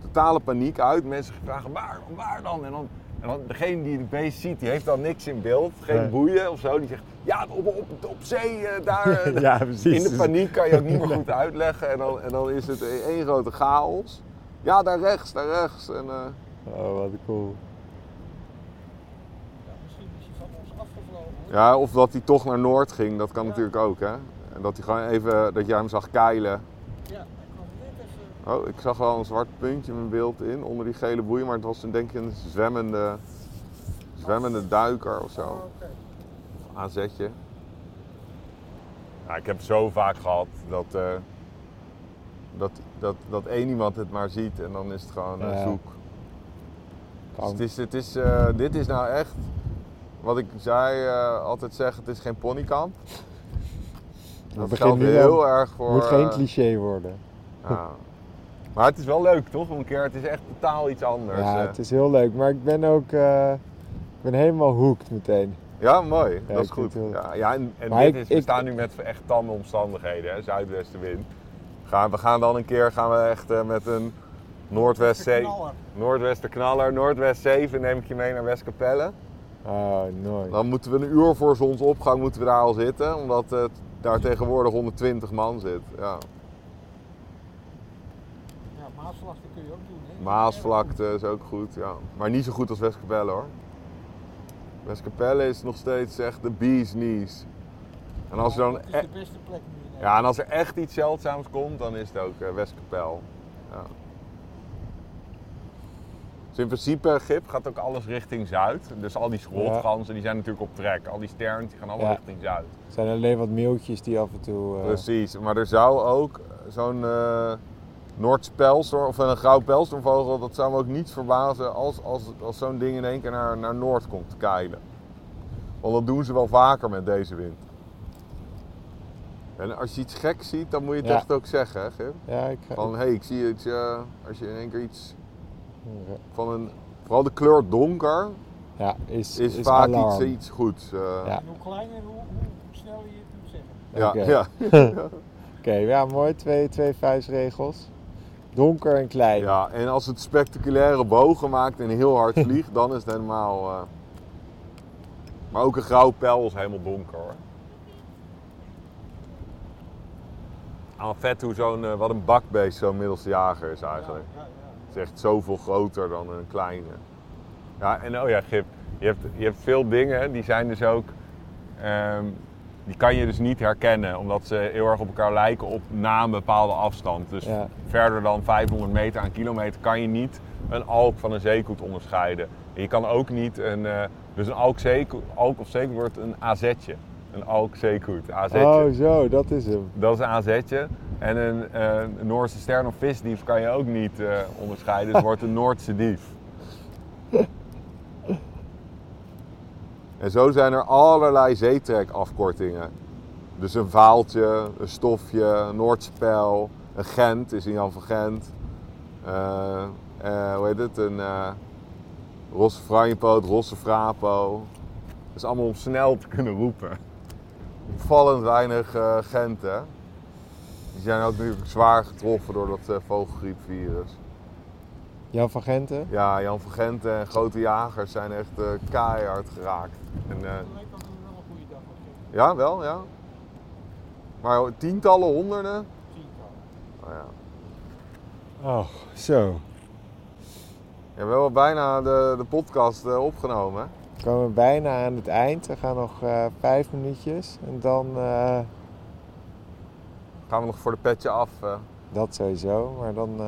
totale paniek uit. Mensen vragen waar, waar dan? En dan, en dan degene die het beest ziet, die heeft dan niks in beeld, geen Nee. boeien of zo. Die zegt, ja, op, op, op zee, eh, daar. <laughs> eh, Ja, precies. In de paniek kan je ook niet meer goed uitleggen en dan, en dan is het één grote chaos. Ja, daar rechts, daar rechts. En, eh, Oh, wat cool. Ja, misschien is hij van ons afgevlogen. ja, of dat hij toch naar Noord ging, dat kan natuurlijk ook, hè. En dat hij gewoon even, dat jij hem zag keilen. Ja, hij kwam net even. Oh, ik zag wel een zwart puntje in mijn beeld in, onder die gele boei, maar het was een, denk ik een zwemmende, zwemmende duiker of zo. Oh. Ja, ik heb zo vaak gehad dat, eh, dat, dat, dat één iemand het maar ziet en dan is het gewoon Ja. zoek. Dus het is, het is, eh, dit is nou echt, wat ik zei, eh, altijd zeg, het is geen ponykamp. Dat geldt nu heel erg voor... Moet geen cliché worden. ja. Maar het is wel leuk, toch? Een keer, het is echt totaal iets anders. Ja, eh. het is heel leuk. Maar ik ben ook... eh, ik ben helemaal hooked meteen. Ja, mooi. Ja, dat is goed. heel- Ja, ja, en, en dit ik- is, we ik- staan nu met echt tamme omstandigheden, hè, zuidwestenwind. Gaan, we gaan dan een keer gaan we echt eh, met een noordwest noordwesten knaller, noordwest 7 neem ik je mee naar Westkapelle. Oh, nooit. Dan moeten we een uur voor zonsopgang moeten we daar al zitten, omdat eh, daar tegenwoordig 120 man zit. Ja. Ja, Maasvlakte kun je ook doen. Hè? Maasvlakte is ook goed, ja. maar niet zo goed als Westkapelle hoor. Westkapelle is nog steeds echt de bee's knees. En als er dan Dat is e- de beste plek nu Ja, en als er echt iets zeldzaams komt, dan is het ook eh, Westkapel. Ja. Dus in principe, Gip, gaat ook alles richting zuid. Dus al die schrootganzen, die zijn natuurlijk op trek. Al die sterns, die gaan allemaal Ja. richting zuid. Er zijn alleen wat mailtjes die af en toe... eh, Precies, maar er zou ook zo'n eh Noordspelstor of een grauw pelstormvogel, dat zou me ook niet verbazen als, als, als zo'n ding in één keer naar, naar Noord komt keilen. Want dat doen ze wel vaker met deze wind. En als je iets geks ziet, dan moet je het Ja. echt ook zeggen, hè, Gip? Ja, ik ga... Van hé, hey, ik zie iets, eh, als je in één keer iets van een. Vooral de kleur donker Ja, is, is, is vaak alarm. iets, iets goeds. eh. Ja. En hoe kleiner, hoe, hoe sneller je het moet zeggen. ja, Oké. ja. <laughs> <laughs> Oké, ja, mooi. Twee, twee vuistregels. Donker en klein. ja, en als het spectaculaire bogen maakt en heel hard <laughs> vliegt, dan is het helemaal. eh, Maar ook een grauw pijl is helemaal donker hoor. Aan vet hoe zo'n, eh, wat een bakbeest zo'n middelste jager is eigenlijk. Ja, ja, Het is echt zoveel groter dan een kleine. Ja, en oh ja, Gip, je hebt, je hebt veel dingen, die zijn dus ook... ehm, die kan je dus niet herkennen, omdat ze heel erg op elkaar lijken op na een bepaalde afstand. Dus Ja. verder dan 500 meter aan kilometer kan je niet een alk van een zeekoet onderscheiden. En je kan ook niet een, eh, dus een alk, zeekoet, alk of zeekoet wordt een AZ'tje. Een alk zeekoet, AZ'tje. Oh, zo, dat is hem. Dat is een AZ'tje. En een eh, Noorse stern of visdief kan je ook niet eh, onderscheiden. Dus het wordt een Noordse dief. <laughs> En zo zijn er allerlei zeetrek-afkortingen. Dus een vaaltje, een stofje, een Noordspel, een Gent is in Jan van Gent. Eh, eh, hoe heet het? Een eh Rosse Franjepoot, Rosse Frapo. Dat is allemaal om snel te kunnen roepen. Opvallend weinig Genten. Die zijn ook natuurlijk zwaar getroffen door dat vogelgriepvirus. Jan van Genten? Ja, Jan van Genten en grote jagers zijn echt eh, keihard geraakt. En, je ja, wel, ja. Maar tientallen, honderden? tiental. Nou ja. Oh, zo. Ja, we hebben bijna de, de podcast eh, opgenomen. We komen bijna aan het eind. We gaan nog vijf minuutjes. En dan Gaan we nog voor de petje af. dat sowieso. Maar dan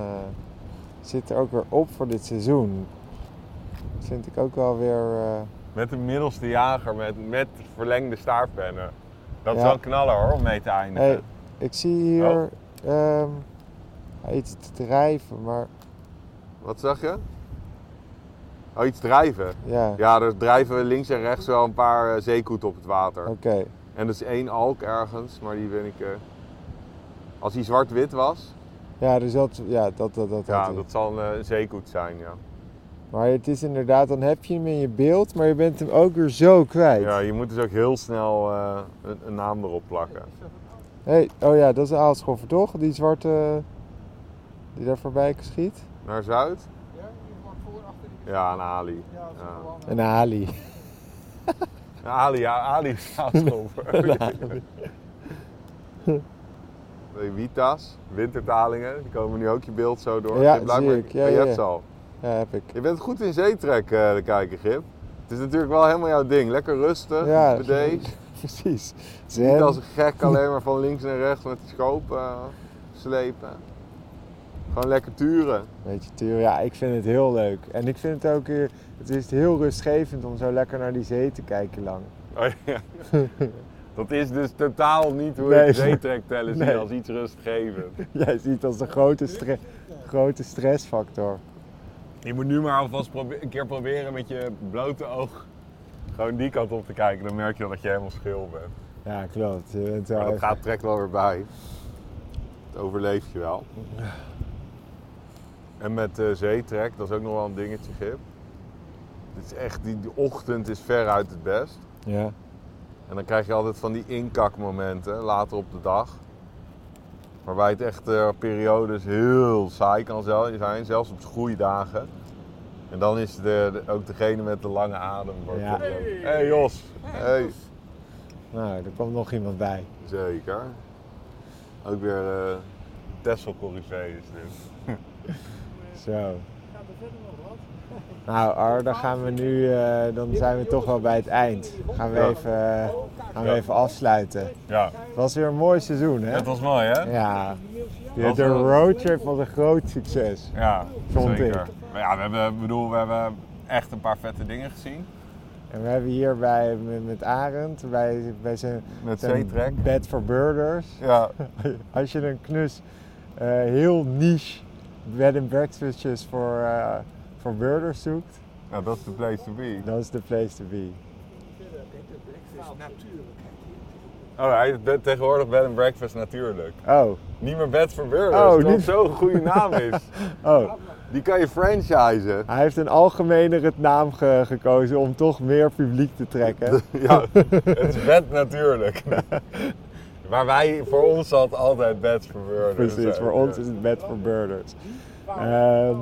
zit er ook weer op voor dit seizoen. Dat vind ik ook wel weer... eh, met de middelste jager met, met verlengde staartpennen. Dat is Ja. wel een knaller hoor, om mee te eindigen. Hey, ik zie hier ehm, iets drijven, maar Wat zeg je? Oh, iets drijven. ja, Ja, er drijven links en rechts wel een paar eh, zeekoeten op het water. oké. En er is één alk ergens, maar die ben ik... eh, Als hij zwart-wit was, Ja, dus dat, ja, dat, dat, dat, ja, dat zal een eh, zeekoet zijn, ja. Maar het is inderdaad, dan heb je hem in je beeld, maar je bent hem ook weer zo kwijt. Ja, je moet dus ook heel snel eh, een, een naam erop plakken. Hey, oh ja, dat is een aalschoffer toch? Die zwarte die daar voorbij schiet. Naar Zuid? Ja, voor, achter die... Ja, een Ali. Ja, Ja. Een Ali. Een Ali, ja, Ali is aanscholver. <laughs> De Vita's, wintertalingen, die komen nu ook je beeld zo door. Ja, Je zie ik. Ja, je ja, hebt ja. ze al. Ja, heb ik. Je bent goed in zeetrek, eh de kijker, Gip. Het is natuurlijk wel helemaal jouw ding. Lekker rustig, Ja, bedeesd. <laughs> precies. Niet Zen. als een gek alleen maar van links naar rechts met die schoop eh, slepen. Gewoon lekker turen. Weet je, Tuur, ja, ik vind het heel leuk. En ik vind het ook, eh, het is heel rustgevend om zo lekker naar die zee te kijken lang. Oh, ja. <laughs> Dat is dus totaal niet hoe Nee. ik zeetrek tellen zie Nee. als iets rustgevend. Jij ziet het als een grote, stre- grote stressfactor. Je moet nu maar alvast een keer proberen met je blote oog gewoon die kant op te kijken. Dan merk je wel dat je helemaal schil bent. Ja, klopt. Je bent wel Maar dat even- gaat trekt wel weer bij. Dat overleef je wel. En met eh, zeetrek, dat is ook nog wel een dingetje, Gip. Het is echt, die, die ochtend is veruit het best. Ja. En dan krijg je altijd van die inkakmomenten later op de dag. Waarbij het echt eh, periodes heel saai kan zijn, zelfs op goede dagen. En dan is de, de- ook degene met de lange adem. Ja. ook- Hey Jos! Hey. Nou, er kwam nog iemand bij. Zeker. Ook weer uh, Tessel Corrivé is dit. <laughs> Zo. Nou, Ar, dan gaan we nu, eh, dan zijn we toch wel bij het eind. Gaan we Ja. even, eh, gaan we Ja. even afsluiten. Ja, Het was weer een mooi seizoen, hè? het was mooi hè? Ja. De, roadtrip was een groot succes. Ja, Vond zeker. ik. Maar ja, we hebben, bedoel, we hebben echt een paar vette dingen gezien. En we hebben hier bij, met, Arend, bij, bij zijn, Met zijn bed for birders. Ja, <laughs> Als je een knus eh, heel niche bed and breakfastjes voor, eh, voor birders zoekt, nou, dat is de place to be. dat is de place to be. Oh, hij is tegenwoordig bed and breakfast natuurlijk. Oh, Niet meer bed for birders, Oh, wat niet- zo'n goede naam is. <laughs> oh. Die kan je franchisen. Hij heeft een algemenere naam ge- gekozen om toch meer publiek te trekken. <laughs> Ja, <laughs> het is bed natuurlijk. Maar wij, voor ons zat altijd bed for birders. Precies, voor ons is het bed voor birders. Ehm,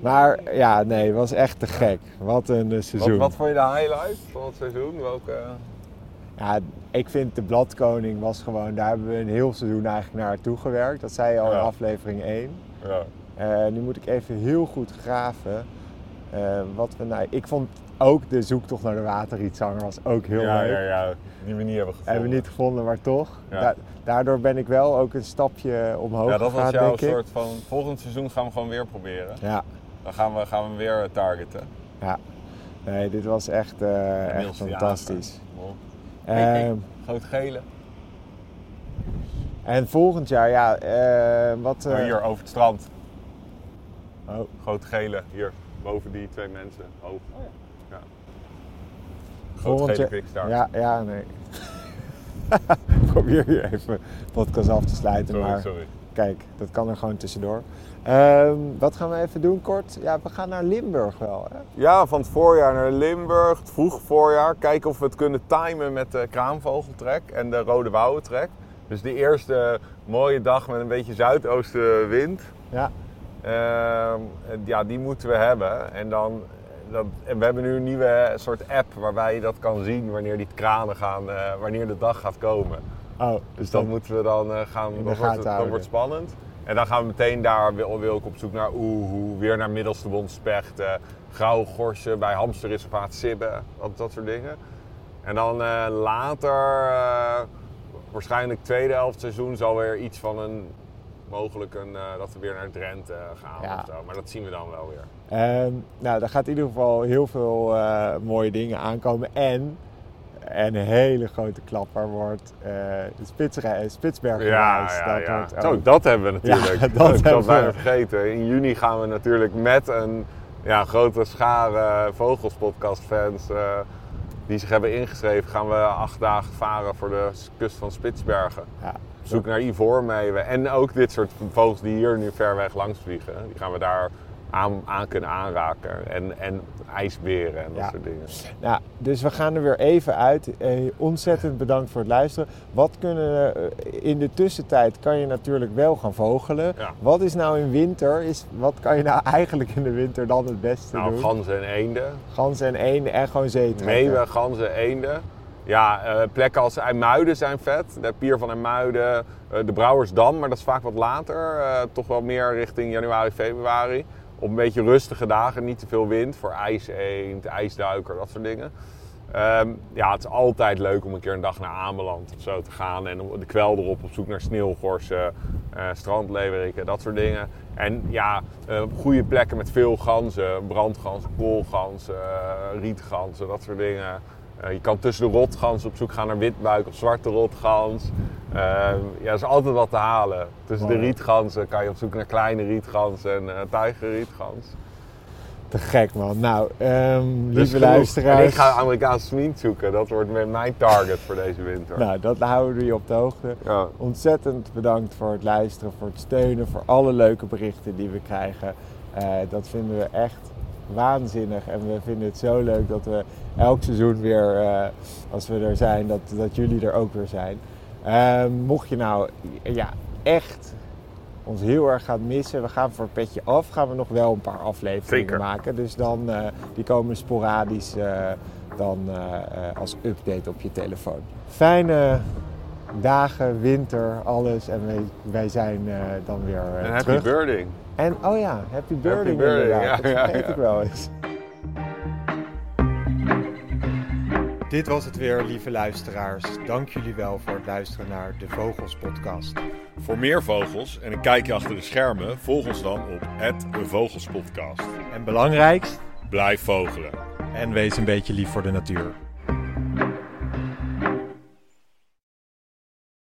maar ja, nee, het was echt te gek. Wat een eh, Wat, seizoen. wat vond je de highlight van het seizoen? Welke... Ja, ik vind de Bladkoning was gewoon, daar hebben we een heel seizoen eigenlijk naartoe gewerkt. Dat zei je al Ja. in aflevering 1. Ja. Eh, nu moet ik even heel goed graven. Eh, wat we, nou, ik vond ook de zoektocht naar de waterrietzanger was ook heel ja, leuk. ja, ja, die we niet hebben gevonden. Hebben we niet gevonden, maar toch. Ja. Da- daardoor ben ik wel ook een stapje omhoog Ja, dat was gegaan, jouw denk ik. soort van. Volgend seizoen gaan we gewoon weer proberen. Ja, Dan gaan we, gaan we weer targeten. ja. Nee, dit was echt, eh, echt fantastisch. Hey, Ehm, Groot gele. en volgend jaar, ja, eh, wat... Oh, hier over het strand. oh, Groot gele, hier. Boven die twee mensen. Hoog. Ja. Volgend gele jaar- quickstar. Ja, ja, nee. <laughs> Probeer hier even de podcast af te sluiten, Sorry, maar sorry. kijk, dat kan er gewoon tussendoor. Ehm, wat gaan we even doen kort? Ja, we gaan naar Limburg wel, hè? Ja, van het voorjaar naar Limburg, het vroeg voorjaar. Kijken of we het kunnen timen met de kraanvogeltrek en de rode wouwentrek. Dus de eerste mooie dag met een beetje zuidoostenwind. Ja, ja, die moeten we hebben. En, dan, dat, en we hebben nu een nieuwe soort app waarbij je dat kan zien wanneer die kranen gaan, eh, wanneer de dag gaat komen. oh, Dus dat moeten we dan eh, gaan, dat wordt, dat wordt spannend. En dan gaan we meteen daar, wil, wil ik op zoek naar oehoe, weer naar middelste bondspechten, grauwe gorsen, bij hamsterreservaat Sibbe, dat, dat soort dingen. En dan eh, later, eh, waarschijnlijk tweede helft seizoen, zal weer iets van een, mogelijk een, eh, dat we weer naar Drenthe gaan Ja. of zo. Maar dat zien we dan wel weer. Nou, daar gaat in ieder geval heel veel eh, mooie dingen aankomen. En een hele grote klapper wordt eh de Spitsrij- Spitsbergenreis. dat wordt Zo, ook- dat hebben we natuurlijk. Ja, <laughs> dat ik hebben had bijna we. vergeten. In juni gaan we natuurlijk met een ja, grote schare Vogelspodcast-fans eh, die zich hebben ingeschreven, gaan we acht dagen varen voor de kust van Spitsbergen. Ja, zoek naar ivoormeeuwen en ook dit soort vogels die hier nu ver weg langs vliegen. Die gaan we daar aan, aan kunnen aanraken. En, en ijsberen en dat Ja. soort dingen. Nou, dus we gaan er weer even uit. Eh, ontzettend bedankt voor het luisteren. Wat kunnen eh, in de tussentijd kan je natuurlijk wel gaan vogelen. Ja. Wat is nou in winter? Is, wat kan je nou <laughs> eigenlijk in de winter dan het beste Nou, doen? ganzen en eenden. Ganzen en eenden en gewoon zeetrekken. Meeuwen, ganzen, eenden. Ja, eh, plekken als IJmuiden zijn vet. De pier van IJmuiden, eh, de Brouwersdam, maar dat is vaak wat later. eh, toch wel meer richting januari, februari. Op een beetje rustige dagen, niet te veel wind voor ijseend, ijsduiker, dat soort dingen. Ehm, ja, het is altijd leuk om een keer een dag naar Ameland of zo te gaan. En de kwel erop op zoek naar sneeuwgorsen, eh strandleveriken, dat soort dingen. En ja, goede plekken met veel ganzen. Brandganzen, koolganzen, rietganzen, dat soort dingen. Eh, je kan tussen de rotganzen op zoek gaan naar witbuik of zwarte rotgans. Ehm, ja, er is altijd wat te halen. Tussen de Mooi. rietganzen kan je op zoek naar kleine rietgans en eh tijgerrietgans. Te gek man. Nou, ehm, lieve luisteraars. En ik ga Amerikaanse smink zoeken. Dat wordt mijn target voor deze winter. Nou, dat houden we je op de hoogte. Ja. Ontzettend bedankt voor het luisteren, voor het steunen, voor alle leuke berichten die we krijgen. Eh, dat vinden we echt waanzinnig en we vinden het zo leuk dat we elk seizoen weer, eh, als we er zijn, dat, dat jullie er ook weer zijn. Eh, mocht je nou ja, echt ons heel erg gaan missen, we gaan voor het petje af, gaan we nog wel een paar afleveringen Zeker. maken. Dus dan, eh, die komen sporadisch dan als update op je telefoon. Fijne dagen, winter, alles. En wij, wij zijn dan weer En happy terug. birding. En oh ja, happy birding, inderdaad. ja, dat vergeet ja. ik wel eens. Dit was het weer, lieve luisteraars. Dank jullie wel voor het luisteren naar de Vogels Podcast. Voor meer vogels en een kijkje achter de schermen, volg ons dan op de Vogelspodcast. En belangrijkst, Blijf vogelen. en wees een beetje lief voor de natuur.